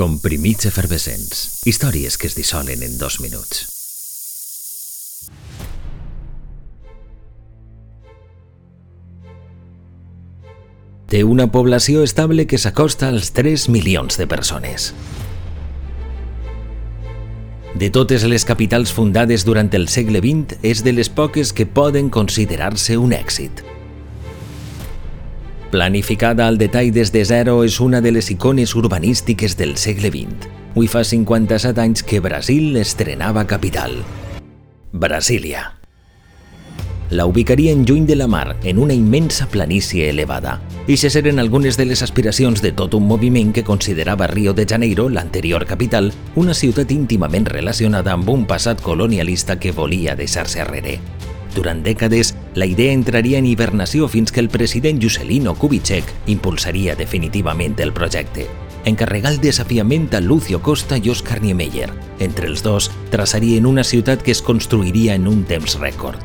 Comprimits efervescents. Històries que es dissolen en dos minuts. Té una població estable que s'acosta als 3 milions de persones. De totes les capitals fundades durant el segle XX, és de les poques que poden considerar-se un èxit. Planificada al detall des de zero, és una de les icones urbanístiques del segle XX. Avui fa 57 anys que Brasil estrenava capital. Brasília. La ubicaria en lluny de la mar, en una immensa planícia elevada. I se eren algunes de les aspiracions de tot un moviment que considerava Rio de Janeiro, l'anterior capital, una ciutat íntimament relacionada amb un passat colonialista que volia deixar-se arrere. Durant dècades, la idea entraria en hibernació fins que el president Juscelino Kubitschek impulsaria definitivament el projecte. Encarregar el desafiament a Lucio Costa i Oscar Niemeyer. Entre els dos, traçarien una ciutat que es construiria en un temps rècord.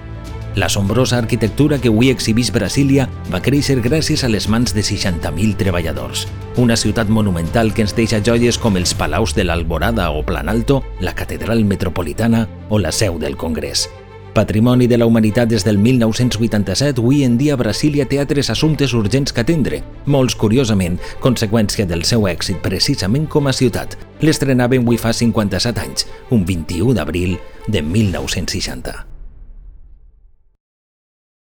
L'assombrosa arquitectura que avui exhibís Brasília va créixer gràcies a les mans de 60.000 treballadors. Una ciutat monumental que ens deixa joies com els Palaus de l'Alborada o Planalto, la Catedral Metropolitana o la seu del Congrés. Patrimoni de la Humanitat des del 1987, avui en dia Brasília té altres assumptes urgents que atendre, molts curiosament, conseqüència del seu èxit precisament com a ciutat. L'estrenaven avui fa 57 anys, un 21 d'abril de 1960.